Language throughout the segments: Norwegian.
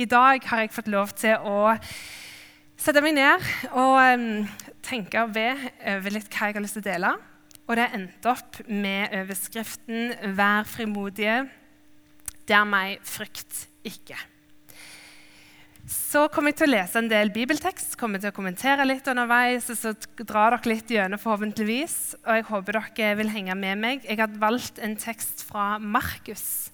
I dag har jeg fått lov til å sette meg ned og um, tenke og be over litt hva jeg har lyst til å dele. Og det endte opp med overskriften 'Vær frimodige, der meg frykt ikke'. Så kommer jeg til å lese en del bibeltekst, kommer til å kommentere litt underveis. og så drar dere litt gjennom forhåpentligvis, og jeg håper dere vil henge med meg. Jeg har valgt en tekst fra Markus,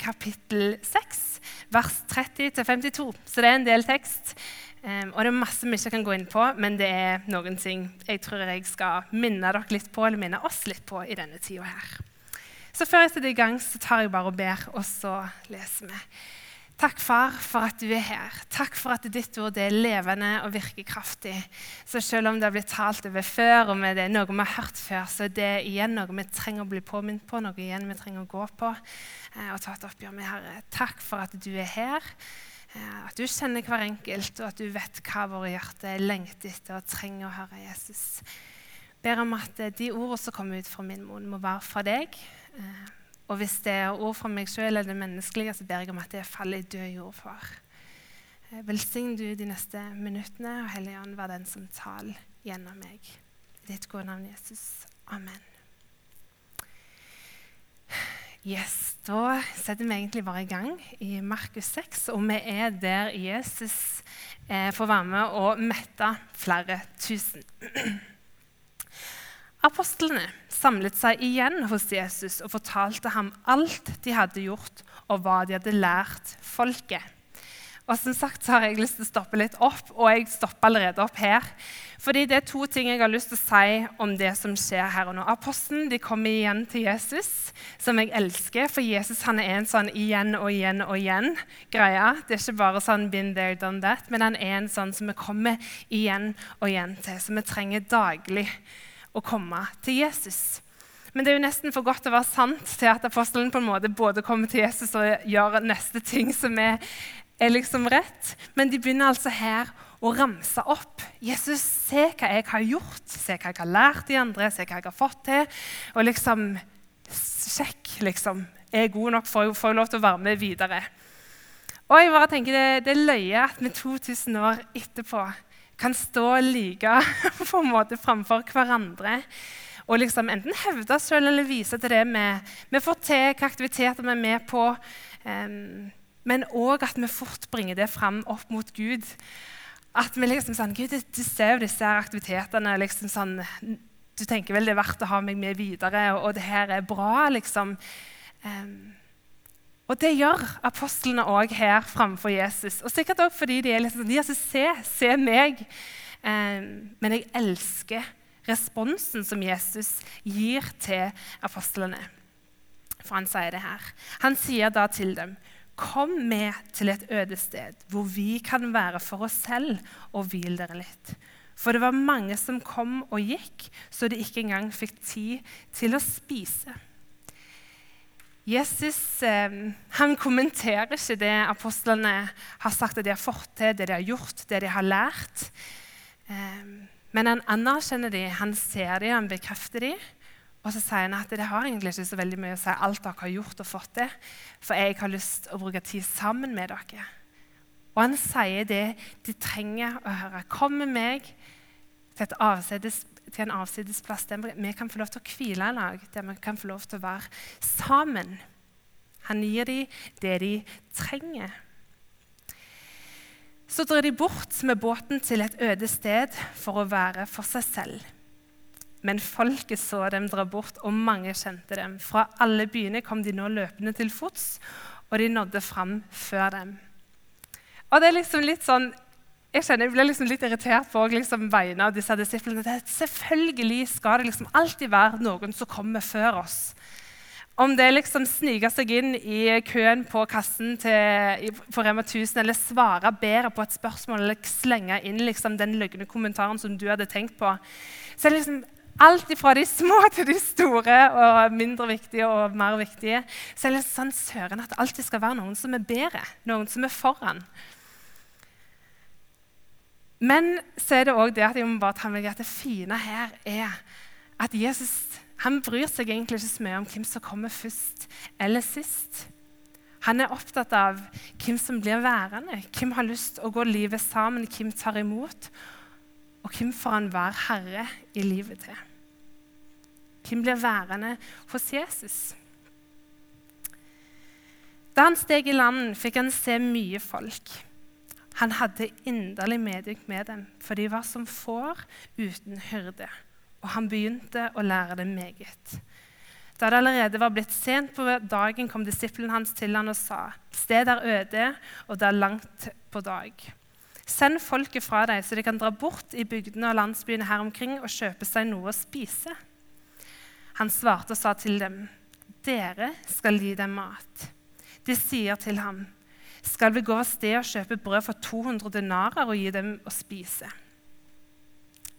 kapittel 6, vers 30-52. Så det er en del tekst. Eh, og det er masse vi ikke kan gå inn på, men det er noen ting jeg tror jeg skal minne dere litt på, eller minne oss litt på i denne tida her. Så før jeg setter i gang, så tar jeg bare og ber, og så leser vi. Takk, far, for at du er her. Takk for at ditt ord er levende og virker kraftig. Så selv om det har blitt talt over før, og det er noe vi har hørt før, så er det igjen noe vi trenger å bli påminnet på, noe igjen vi trenger å gå på eh, og ta et oppgjør med, Herre. Takk for at du er her, eh, at du kjenner hver enkelt, og at du vet hva våre hjerter lengter etter og trenger å høre Jesus. Jeg ber om at eh, de ordene som kommer ut fra min munn, må være fra deg. Og hvis det er ord fra meg sjøl eller det menneskelige, så ber jeg om at det faller i død jord, far. Eh, velsign du de neste minuttene, og Hellige Ånd, vær den som taler gjennom meg. I ditt gode navn, Jesus. Amen. Yes, Da setter vi egentlig bare i gang i Markus 6, og vi er der Jesus eh, får være med og mette flere tusen. Apostlene samlet seg igjen hos Jesus og fortalte ham alt de hadde gjort, og hva de hadde lært folket. Og som sagt har jeg lyst til å stoppe litt opp, og jeg stopper allerede opp her. Fordi det er to ting jeg har lyst til å si om det som skjer her og nå. Apostelen de kommer igjen til Jesus, som jeg elsker, for Jesus han er en sånn igjen og igjen og igjen greie. Det er ikke bare sånn been there, done that, men han er en sånn som vi kommer igjen og igjen til, som vi trenger daglig å komme til Jesus. Men det er jo nesten for godt til å være sant til at apostelen på en måte både kommer til Jesus og gjør neste ting som er, er liksom rett. Men de begynner altså her å ramse opp. Jesus, se hva jeg har gjort, se hva jeg har lært de andre, se hva jeg har fått til. Og liksom Sjekk, liksom. Er jeg god nok for å få lov til å være med videre? Og jeg bare tenker Det, det er løye at vi 2000 år etterpå kan stå like på en måte framfor hverandre og liksom enten hevde sjøl eller vise til det vi, vi får til, hvilke aktiviteter vi er med på. Um, men òg at vi fort bringer det fram opp mot Gud. At vi liksom sånn, Gud, du ser jo disse aktivitetene liksom sånn, Du tenker vel det er verdt å ha meg med videre, og, og det her er bra, liksom. Um, og det gjør apostlene òg her framfor Jesus. Og sikkert òg fordi de er litt sånn Jesus, se, se meg. Eh, men jeg elsker responsen som Jesus gir til apostlene. For han sier det her. Han sier da til dem Kom med til et øde sted hvor vi kan være for oss selv, og hvil dere litt. For det var mange som kom og gikk, så de ikke engang fikk tid til å spise. Jesus eh, han kommenterer ikke det apostlene har sagt at de har fått til, det de har gjort, det de har lært. Eh, men han anerkjenner dem, han ser dem, han bekrefter dem. Og så sier han at det har egentlig ikke så veldig mye å si alt dere har gjort og fått til, for jeg har lyst til å bruke tid sammen med dere. Og han sier det de trenger å høre. Kom med meg til, et avsides, til en avsidesplass der vi kan få lov til å hvile i lag, der vi kan få lov til å være sammen. Han gir dem det de trenger. Så drar de bort med båten til et øde sted for å være for seg selv. Men folket så dem dra bort, og mange kjente dem. Fra alle byene kom de nå løpende til fots, og de nådde fram før dem. Og det er liksom litt sånn, Jeg kjenner jeg ble liksom litt irritert på liksom, vegne av disse disiplene. Det, selvfølgelig skal det liksom alltid være noen som kommer før oss. Om det liksom sniker seg inn i køen på kassen til, på Rema 1000, eller svare bedre på et spørsmål, eller slenge inn liksom den løgne kommentaren som du hadde tenkt på. Så er liksom Alt fra de små til de store og mindre viktige og mer viktige. Så er det sånn søren at det alltid skal være noen som er bedre, noen som er foran. Men så er det òg det at jeg må bare ta med at det fine her er at Jesus han bryr seg egentlig ikke så mye om hvem som kommer først eller sist. Han er opptatt av hvem som blir værende, hvem har lyst til å gå livet sammen, hvem tar imot, og hvem får han være herre i livet til. Hvem blir værende hos Jesus? Da han steg i land, fikk han se mye folk. Han hadde inderlig medynk med dem, for de var som får uten hyrde. Og han begynte å lære dem meget. Da det allerede var blitt sent på dagen, kom disippelen hans til han og sa.: Stedet er øde, og det er langt på dag. Send folket fra deg, så de kan dra bort i bygdene og landsbyene her omkring og kjøpe seg noe å spise. Han svarte og sa til dem, Dere skal gi dem mat. De sier til ham, Skal vi gå av sted og kjøpe brød for 200 denarer og gi dem å spise?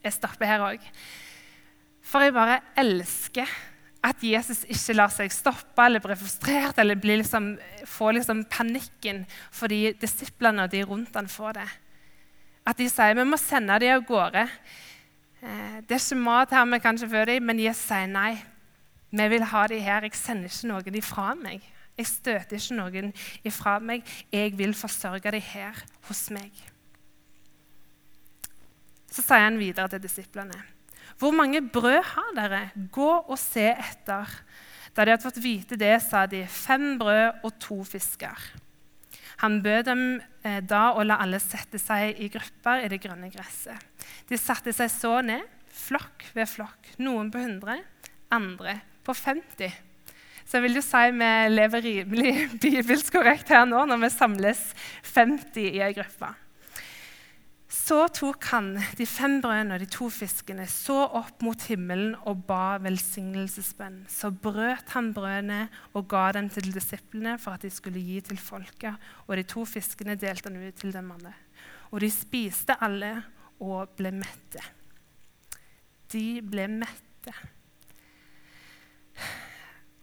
Jeg stopper her òg. For jeg bare elsker at Jesus ikke lar seg stoppe eller blir frustrert eller liksom, får liksom panikken fordi disiplene og de rundt han får det. At de sier vi må sende dem av gårde. Eh, det er ikke mat her vi kan ikke fø dem, men Jesus sier nei. Vi vil ha dem her. Jeg sender ikke noen ifra meg. Jeg støter ikke noen ifra meg. Jeg vil forsørge dem her hos meg. Så sier han videre til disiplene. Hvor mange brød har dere? Gå og se etter. Da de hadde fått vite det, sa de fem brød og to fisker. Han bød dem eh, da å la alle sette seg i grupper i det grønne gresset. De satte seg så ned, flokk ved flokk, noen på 100, andre på 50. Så jeg vil jo si vi lever rimelig bibelsk korrekt her nå når vi samles 50 i ei gruppe. Så tok han de fem brødene og de to fiskene, så opp mot himmelen og ba velsignelsesbønn. Så brøt han brødene og ga dem til disiplene for at de skulle gi til folket. Og de to fiskene delte han ut til dem alle. Og de spiste alle og ble mette. De ble mette.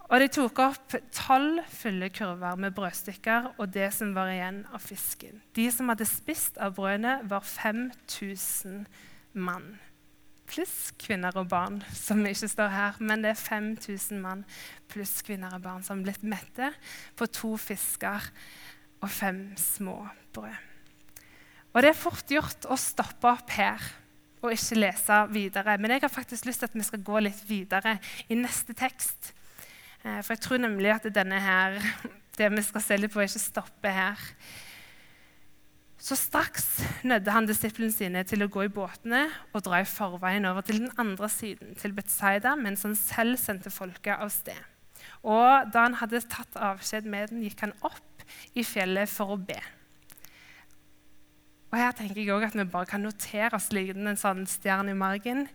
Og de tok opp tolv fulle kurver med brødstykker og det som var igjen av fisken. De som hadde spist av brødene, var 5000 mann. Pluss kvinner og barn, som ikke står her. Men det er 5000 mann pluss kvinner og barn som har blitt mette på to fisker og fem små brød. Og det er fort gjort å stoppe opp her og ikke lese videre. Men jeg har faktisk lyst til at vi skal gå litt videre i neste tekst. Eh, for jeg tror nemlig at denne her, det vi skal se litt på, ikke stopper her. Så straks nødde han disiplene sine til å gå i båtene og dra i forveien over til den andre siden, til Betzaida, mens han selv sendte folket av sted. Og da han hadde tatt avskjed med den, gikk han opp i fjellet for å be. Og Her tenker jeg også at vi bare kan notere oss liggende en sånn stjerne i margen.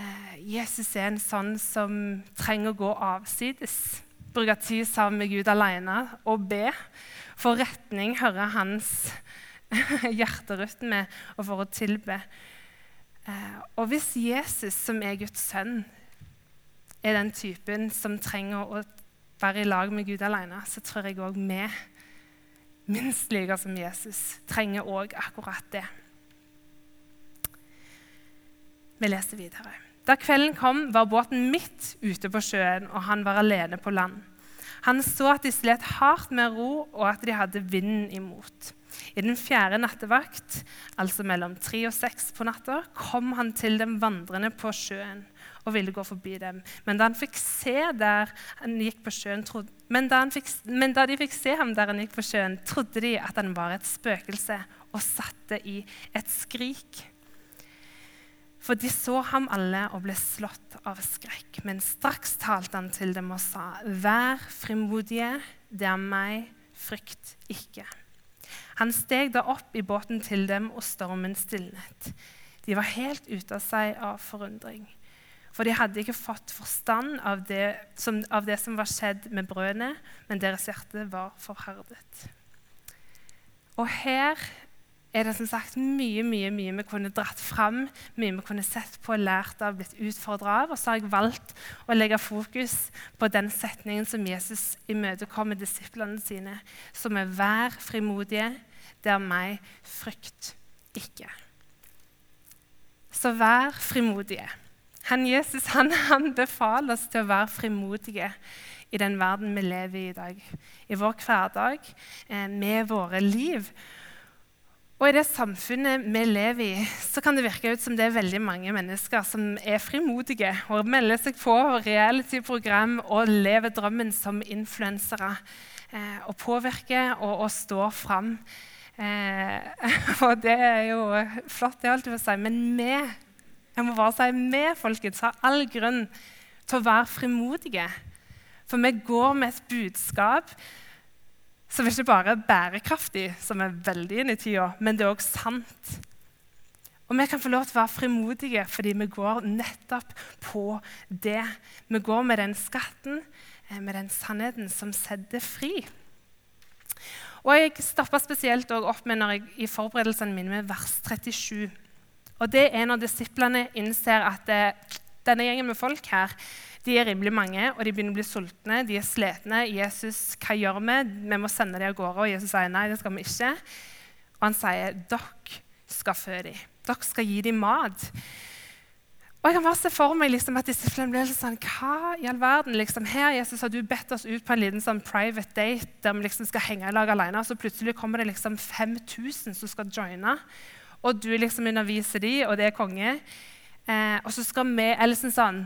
Eh, Jesus er en sånn som trenger å gå avsides. Bruke tid sammen med Gud alene og be. For retning, hører hans hjerterytme og for å tilbe. Eh, og hvis Jesus, som er Guds sønn, er den typen som trenger å være i lag med Gud alene, så tror jeg òg vi, minst like som Jesus, trenger òg akkurat det. Vi leser videre. Da kvelden kom, var båten midt ute på sjøen, og han var alene på land. Han så at de slet hardt med ro, og at de hadde vinden imot. I den fjerde nattevakt, altså mellom tre og seks på natta, kom han til dem vandrende på sjøen og ville gå forbi dem. Men da, sjøen, trodde, men, da fikk, men da de fikk se ham der han gikk på sjøen, trodde de at han var et spøkelse, og satte i et skrik. For de så ham alle og ble slått av skrekk. Men straks talte han til dem og sa, Vær frimodige, det er meg, frykt ikke. Han steg da opp i båten til dem, og stormen stilnet. De var helt ute av seg av forundring. For de hadde ikke fått forstand av det, som, av det som var skjedd med brødene, men deres hjerte var forherdet. Og her er det som sagt mye mye, mye vi kunne dratt fram, mye vi kunne sett på, lært av, blitt utfordra av. Og så har jeg valgt å legge fokus på den setningen som Jesus imøtekommer disiplene sine, som er 'vær frimodige, det er meg, frykt ikke'. Så vær frimodige. Han Jesus han, han befaler oss til å være frimodige i den verden vi lever i i dag. I vår hverdag, eh, med våre liv. Og i det samfunnet vi lever i, så kan det virke ut som det er veldig mange mennesker som er frimodige og melder seg på reality-program og lever drømmen som influensere. Eh, og påvirker og, og står fram. Eh, og det er jo flott, det er alltid å si. Men vi, jeg må bare si vi, folkens, har all grunn til å være frimodige. For vi går med et budskap som ikke bare er bærekraftig, som er veldig inn i tida, men det er òg sant. Og vi kan få lov til å være frimodige fordi vi går nettopp på det. Vi går med den skatten, eh, med den sannheten som setter fri. Og Jeg stoppa spesielt opp med når jeg, i forberedelsene mine med vers 37. Og Det er når disiplene innser at det, eh, denne gjengen med folk her de er rimelig mange, og de begynner å bli sultne. De er slitne. 'Jesus, hva gjør vi?' Vi må sende dem av gårde. Og Jesus sier nei, det skal vi ikke. Og han sier, 'Dere skal fø dem. Dere skal gi dem mat.' Og jeg kan bare se for meg liksom, at disiplene blir sånn Hva i all verden? Liksom, her Jesus, har du bedt oss ut på en liten sånn private date der vi liksom skal henge i lag alene, og så plutselig kommer det liksom 5000 som skal joine, og du liksom underviser dem, og det er konge. Eh, og så skal vi eller sånn,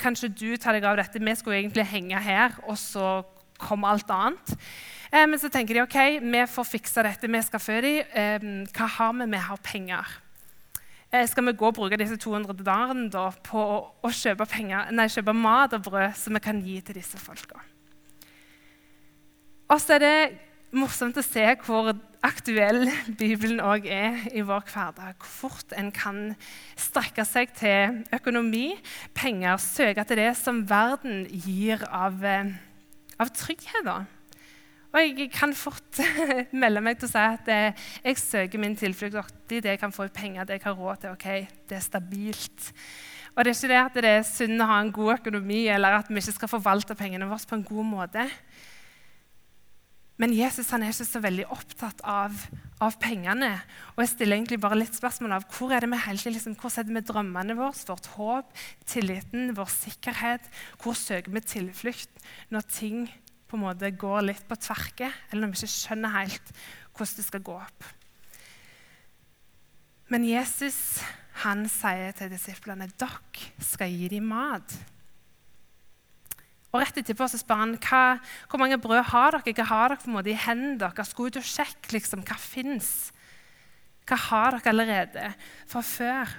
Kanskje du tar deg av dette. Vi skulle egentlig henge her, og så kom alt annet. Eh, men så tenker de ok, vi får fikse dette, vi skal fø dem. Eh, hva har vi? Vi har penger. Eh, skal vi gå og bruke disse 200 dollarene da, på å, å kjøpe, penger, nei, kjøpe, mat og brød som vi kan gi til disse folka? Og så er det morsomt å se hvor aktuell Bibelen òg er i vår hverdag. Hvor fort en kan strekke seg til økonomi, penger, søke til det som verden gir av, eh, av trygghet. Og jeg kan fort melde meg til å si at eh, jeg søker min tilflukt i det jeg kan få i penger, det jeg har råd til. ok, Det er stabilt. Og det er ikke det at det er synd å ha en god økonomi, eller at vi ikke skal forvalte pengene våre på en god måte. Men Jesus han er ikke så veldig opptatt av, av, pengene. Og jeg stiller egentlig bare litt spørsmål av hvor er det vi hele liksom, hvor setter vi drømmene våre, vårt håp, tilliten, vår sikkerhet? Hvor søker vi tilflukt når ting på en måte går litt på tverke, eller når vi ikke skjønner helt hvordan det skal gå opp? Men Jesus han sier til disiplene dere skal gi dem mat. Og rett etterpå så spør han hva, hvor mange brød har dere Hva har dere på en måte i hendene deres. Gå ut og sjekk liksom, hva fins. Hva har dere allerede fra før?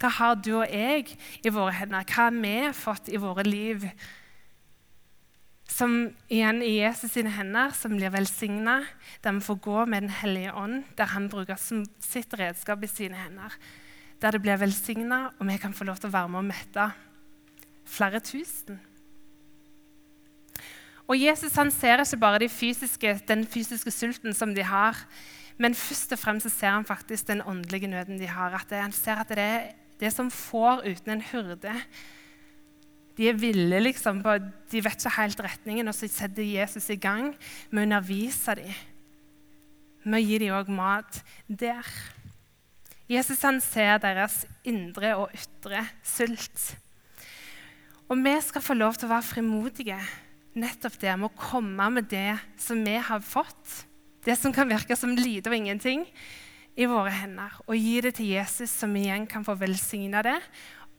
Hva har du og jeg i våre hender? Hva har vi fått i våre liv? Som igjen i Jesus sine hender, som blir velsigna, der vi får gå med Den hellige ånd, der han bruker sitt redskap i sine hender. Der det blir velsigna, og vi kan få lov til å være med og mette flere tusen. Og Jesus han ser ikke bare de fysiske, den fysiske sulten som de har, men først og fremst så ser han faktisk den åndelige nøden de har. At han ser at det er det som får uten en hurde. De er ville, liksom, de vet ikke helt retningen, og så setter Jesus i gang med å undervise dem. Med å gi dem òg mat der. Jesus han ser deres indre og ytre sult. Og vi skal få lov til å være frimodige nettopp det med å komme med det som vi har fått, det som kan virke som lite og ingenting, i våre hender, og gi det til Jesus, som igjen kan få velsigne det,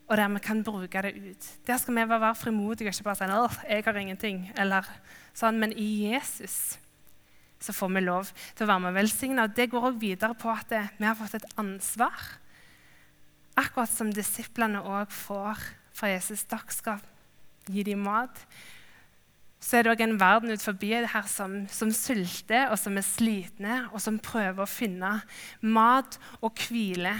og der vi kan bruke det ut. Der skal vi være frimodige og ikke bare si at 'jeg har ingenting', eller sånn, men i Jesus så får vi lov til å være med og velsigne. Og det går også videre på at vi har fått et ansvar, akkurat som disiplene òg får Jesus. Dere skal gi dem mat. Så er det òg en verden ut forbi her som, som, sulter, og som er slitne, og som prøver å finne mat og hvile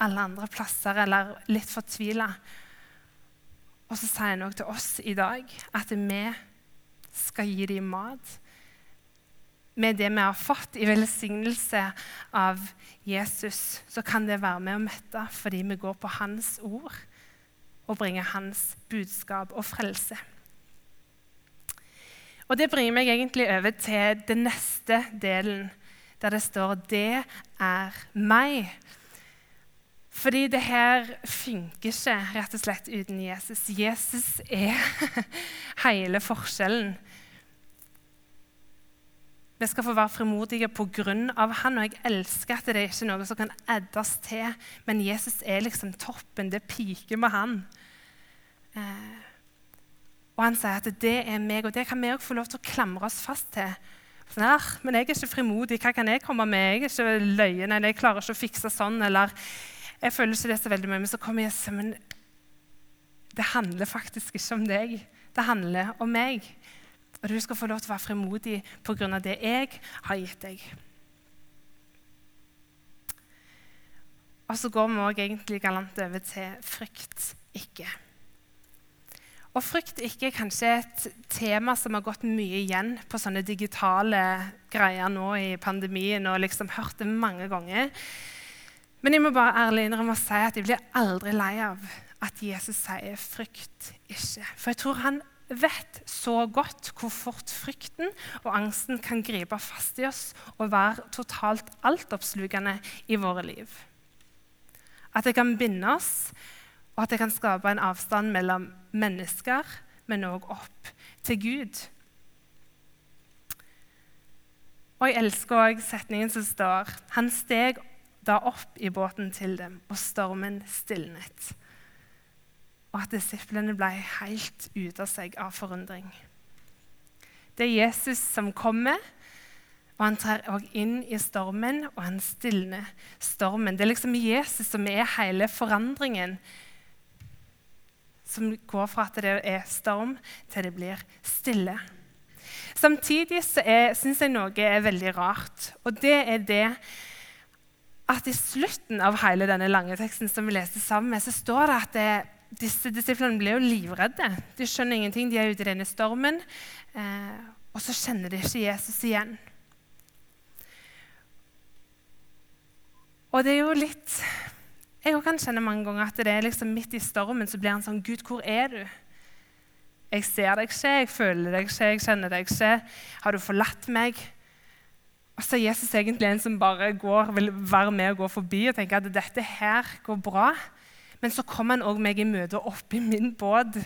alle andre plasser, eller litt fortvila. Og så sier han òg til oss i dag at vi skal gi dem mat. Med det vi har fått i velsignelse av Jesus, så kan det være med å mette fordi vi går på hans ord og bringe hans budskap og frelse. Og Det bringer meg egentlig over til den neste delen, der det står 'Det er meg'. Fordi det her funker ikke rett og slett uten Jesus. Jesus er hele forskjellen. Vi skal få være frimodige pga. han, og jeg elsker at det er ikke noe som kan eddes til. Men Jesus er liksom toppen. Det piker med han. Eh, og han sier at det er meg, og det kan vi òg få lov til å klamre oss fast til. Sånn, men jeg er ikke frimodig. Hva kan jeg komme med? Jeg er ikke løyen, eller jeg klarer ikke å fikse sånn. eller jeg føler ikke det så veldig mye. Men så kommer jeg og men det handler faktisk ikke om deg. Det handler om meg. Og du skal få lov til å være frimodig pga. det jeg har gitt deg. Og så går vi òg egentlig galant over til frykt ikke. Og frykt ikke er kanskje et tema som har gått mye igjen på sånne digitale greier nå i pandemien, og liksom hørt det mange ganger. Men jeg må bare ærlig innrømme å si at jeg blir aldri lei av at Jesus sier 'frykt ikke'. For jeg tror han vet så godt hvor fort frykten og angsten kan gripe fast i oss og være totalt altoppslukende i våre liv. At det kan binde oss, og at det kan skape en avstand mellom mennesker, men òg opp til Gud. Og Jeg elsker òg setningen som står Han steg da opp i båten til dem, og stormen stilnet og at disiplene ble helt ute av seg av forundring. Det er Jesus som kommer, og han trer også inn i stormen, og han stilner stormen. Det er liksom Jesus som er hele forandringen. Som går fra at det er storm, til det blir stille. Samtidig syns jeg noe er veldig rart, og det er det at i slutten av hele denne lange teksten som vi leste sammen, med, så står det at det, disse disiplene blir jo livredde. De skjønner ingenting. De er ute i denne stormen, eh, og så kjenner de ikke Jesus igjen. Og det er jo litt Jeg kan kjenne mange ganger at det er liksom midt i stormen så blir han sånn Gud, hvor er du? Jeg ser deg ikke, jeg føler deg ikke, jeg kjenner deg ikke. Har du forlatt meg? Og så er Jesus egentlig en som bare går, vil være med og gå forbi og tenke at dette her går bra. Men så kommer han òg meg i møte oppi min båt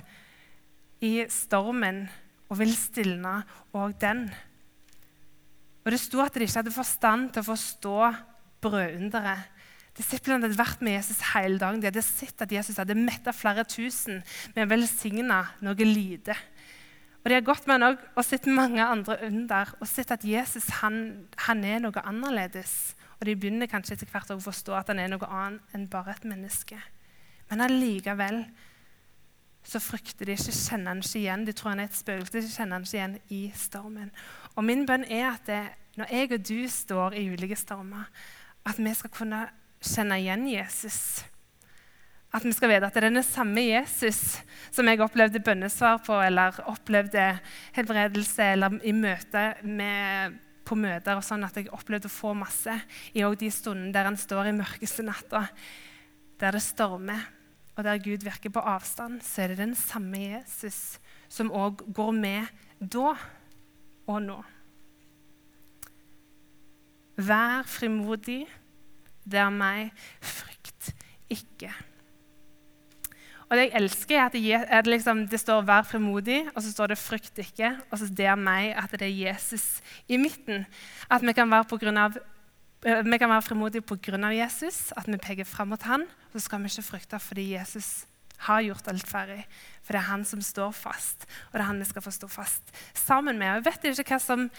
i stormen og vil stilne òg den. Og Det sto at de ikke hadde forstand til å forstå brødunderet. Disiplene hadde vært med Jesus hele dagen. De hadde sett at Jesus hadde metta flere tusen med velsigna noe lite. Og De har gått med han og sett mange andre under og sett at Jesus han, han er noe annerledes. Og De begynner kanskje etter hvert å forstå at han er noe annet enn bare et menneske. Men allikevel så frykter de ikke, kjenner han ikke igjen. De tror han er et spøkelse, de kjenner han ikke igjen i stormen. Og min bønn er at det, når jeg og du står i ulike stormer, at vi skal kunne kjenne igjen Jesus. At vi skal vite at det er den samme Jesus som jeg opplevde bønnesvar på, eller opplevde helbredelse, eller i møte med, på møter, og sånn at jeg opplevde å få masse i de stundene der han står i mørkeste natta, der det stormer og der Gud virker på avstand, så er det den samme Jesus som òg går med da og nå. Vær frimodig, det er meg, frykt ikke. Og Det jeg elsker, er at det, liksom, det står 'vær frimodig', og så står det 'frykt ikke'. Og så det er meg, at det er Jesus i midten. At vi kan være på grunn av Eh, vi kan være fremodige pga. Jesus, at vi peker fram mot han, Så skal vi ikke frykte fordi Jesus har gjort alt ferdig. For det er han som står fast, og det er han vi skal få stå fast sammen med. Og jeg vet ikke hva som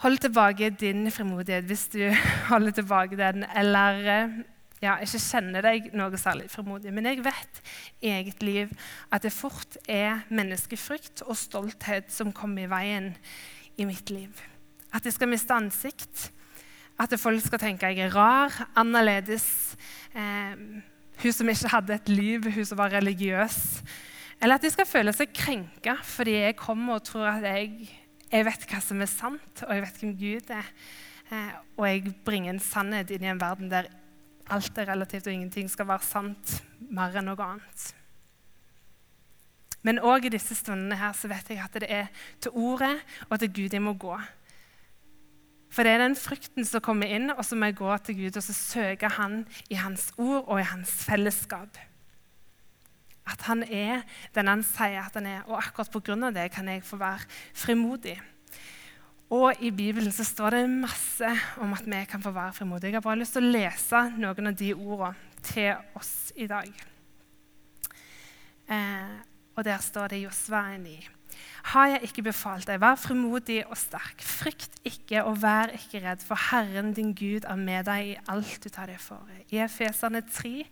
holder tilbake din frimodighet, hvis du holder tilbake den, eller eh, ja, ikke kjenner deg noe særlig frimodig. Men jeg vet i eget liv at det fort er menneskefrykt og stolthet som kommer i veien i mitt liv. At jeg skal miste ansikt at folk skal tenke jeg er rar, annerledes. Eh, hun som ikke hadde et liv, hun som var religiøs. Eller at de skal føle seg krenka fordi jeg kommer og tror at jeg, jeg vet hva som er sant, og jeg vet hvem Gud er. Eh, og jeg bringer en sannhet inn i en verden der alt er relativt, og ingenting skal være sant mer enn noe annet. Men òg i disse stundene her så vet jeg at det er til ordet og til Gud jeg må gå. For det er den frykten som kommer inn, og så må jeg gå til Gud og så søke Han i Hans ord og i Hans fellesskap. At Han er den Han sier at Han er, og akkurat pga. det kan jeg få være frimodig. Og i Bibelen så står det masse om at vi kan få være frimodige. Jeg har bare lyst til å lese noen av de ordene til oss i dag. Eh, og der står det i Josva 9. Har jeg ikke befalt deg, vær frimodig og sterk. Frykt ikke og vær ikke redd, for Herren din Gud er med deg i alt du tar deg for. I Efeserne 3,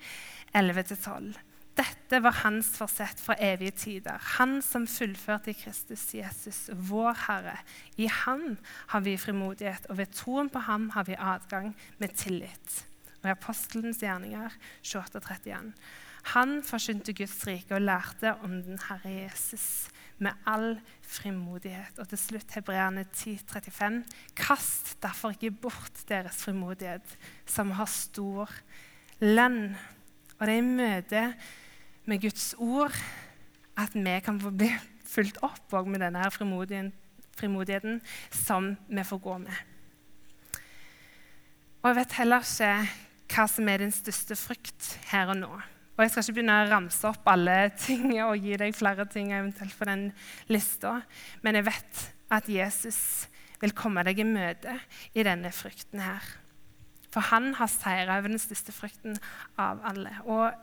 11-12. Dette var hans forsett fra evige tider. Han som fullførte i Kristus Jesus, vår Herre. I ham har vi frimodighet, og ved troen på ham har vi adgang med tillit. Og i Apostelens gjerninger 28-31. Han forsynte Guds rike og lærte om den Herre Jesus med all frimodighet. Og til slutt Hebreerne 10,35.: Kast derfor ikke bort deres frimodighet, som har stor lønn. Og det er i møte med Guds ord at vi kan få bli fulgt opp med denne frimodigheten, som vi får gå med. Og jeg vet heller ikke hva som er din største frykt her og nå. Og Jeg skal ikke begynne å ramse opp alle ting og gi deg flere ting eventuelt på den lista, men jeg vet at Jesus vil komme deg i møte i denne frykten her. For han har seira over den største frykten av alle. Og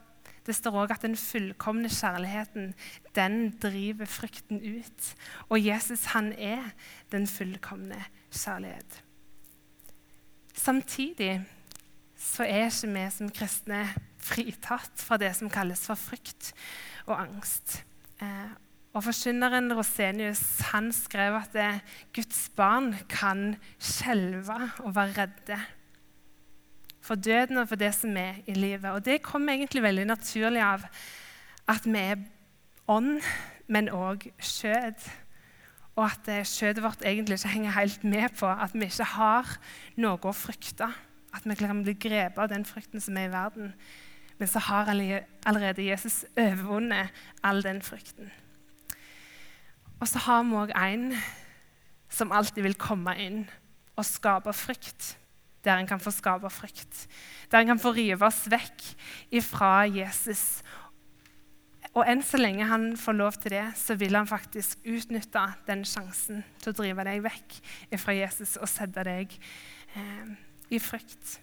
det står òg at den fullkomne kjærligheten den driver frykten ut. Og Jesus han er den fullkomne kjærlighet. Samtidig så er ikke vi som kristne fritatt fra det som kalles for frykt og angst. Eh, og Forkynneren Rosenius han skrev at det, Guds barn kan skjelve og være redde for døden og for det som er i livet. Og Det kommer egentlig veldig naturlig av at vi er ånd, men òg skjød. Og at skjødet vårt egentlig ikke henger helt med på at vi ikke har noe å frykte. At vi kan bli grepet av den frykten som er i verden. Men så har allerede Jesus overvunnet all den frykten. Og så har vi òg en som alltid vil komme inn og skape frykt. Der en kan få skape frykt. Der en kan få rive oss vekk ifra Jesus. Og enn så lenge han får lov til det, så vil han faktisk utnytte den sjansen til å drive deg vekk ifra Jesus og sette deg eh, i frykt.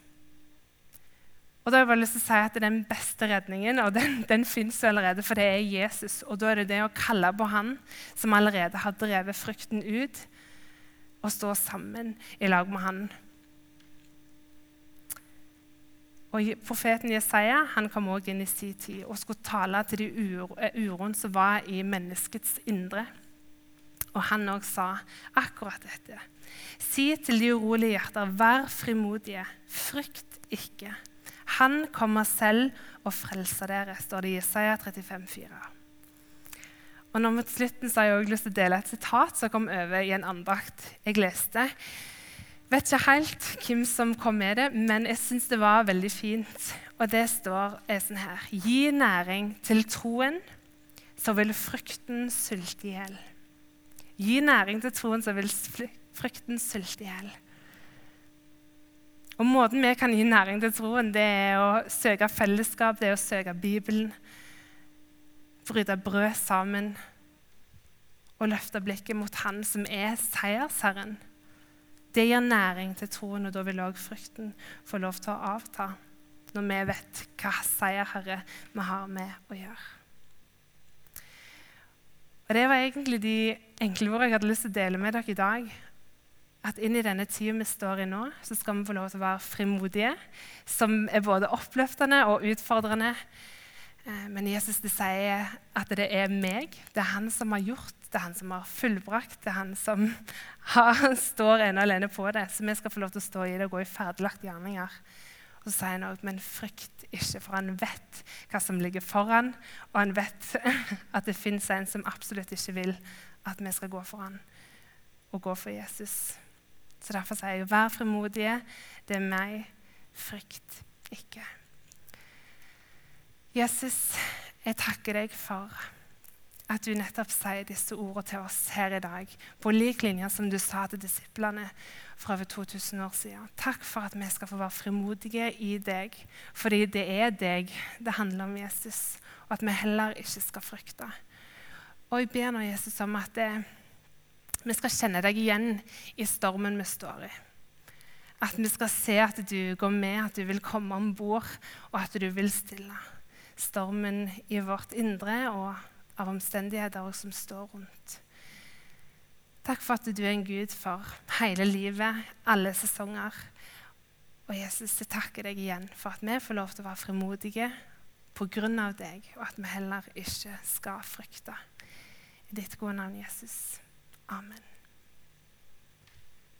Og da har jeg bare lyst til å si at Den beste redningen og den, den fins allerede, for det er Jesus. Og Da er det det å kalle på Han som allerede har drevet frykten ut, og stå sammen i lag med Han. Og Profeten Jesaja han kom også inn i sin tid og skulle tale til de eh, uroen som var i menneskets indre. Og han òg sa akkurat dette. Si til de urolige hjerter, vær frimodige, frykt ikke. Han kommer selv og frelser dere, står det i Jesaja 35, 4. Og nå mot slutten så har jeg også lyst til å dele et sitat som kom over i en andakt jeg leste. Vet ikke helt hvem som kom med det, men jeg syns det var veldig fint. Og det står sånn her Gi næring til troen, så vil frykten sulte i hjel. Gi næring til troen, så vil frykten sulte i hjel. Og Måten vi kan gi næring til troen, det er å søke fellesskap, det er å søke Bibelen. Bryte brød sammen og løfte blikket mot Han som er seiersherren. Det gir næring til troen, og da vil òg frykten få lov til å avta. Når vi vet hva seierherre vi har med å gjøre. Og Det var egentlig de enkle ordene jeg hadde lyst til å dele med dere i dag at inn i denne tida vi står i nå, så skal vi få lov til å være frimodige, som er både oppløftende og utfordrende. Eh, men Jesus det sier at det er meg, det er han som har gjort, det er han som har fullbrakt, det er han som har, står ene alene på det. Så vi skal få lov til å stå i det og gå i ferdiglagte gjerninger. Og så sier han også, men frykt ikke, for han vet hva som ligger foran, og han vet at det fins en som absolutt ikke vil at vi skal gå foran og gå for Jesus. Så Derfor sier jeg, vær frimodige. Det er meg. Frykt ikke. Jesus, jeg takker deg for at du nettopp sier disse ordene til oss her i dag, på lik linje som du sa til disiplene for over 2000 år siden. Takk for at vi skal få være frimodige i deg, fordi det er deg det handler om, Jesus, og at vi heller ikke skal frykte. Og jeg ber nå Jesus om at det, vi skal kjenne deg igjen i stormen vi står i. At vi skal se at du går med, at du vil komme om bord, og at du vil stille stormen i vårt indre og av omstendigheter som står rundt. Takk for at du er en Gud for hele livet, alle sesonger. Og Jesus, jeg takker deg igjen for at vi får lov til å være frimodige pga. deg, og at vi heller ikke skal frykte. I ditt gode navn, Jesus. Amen.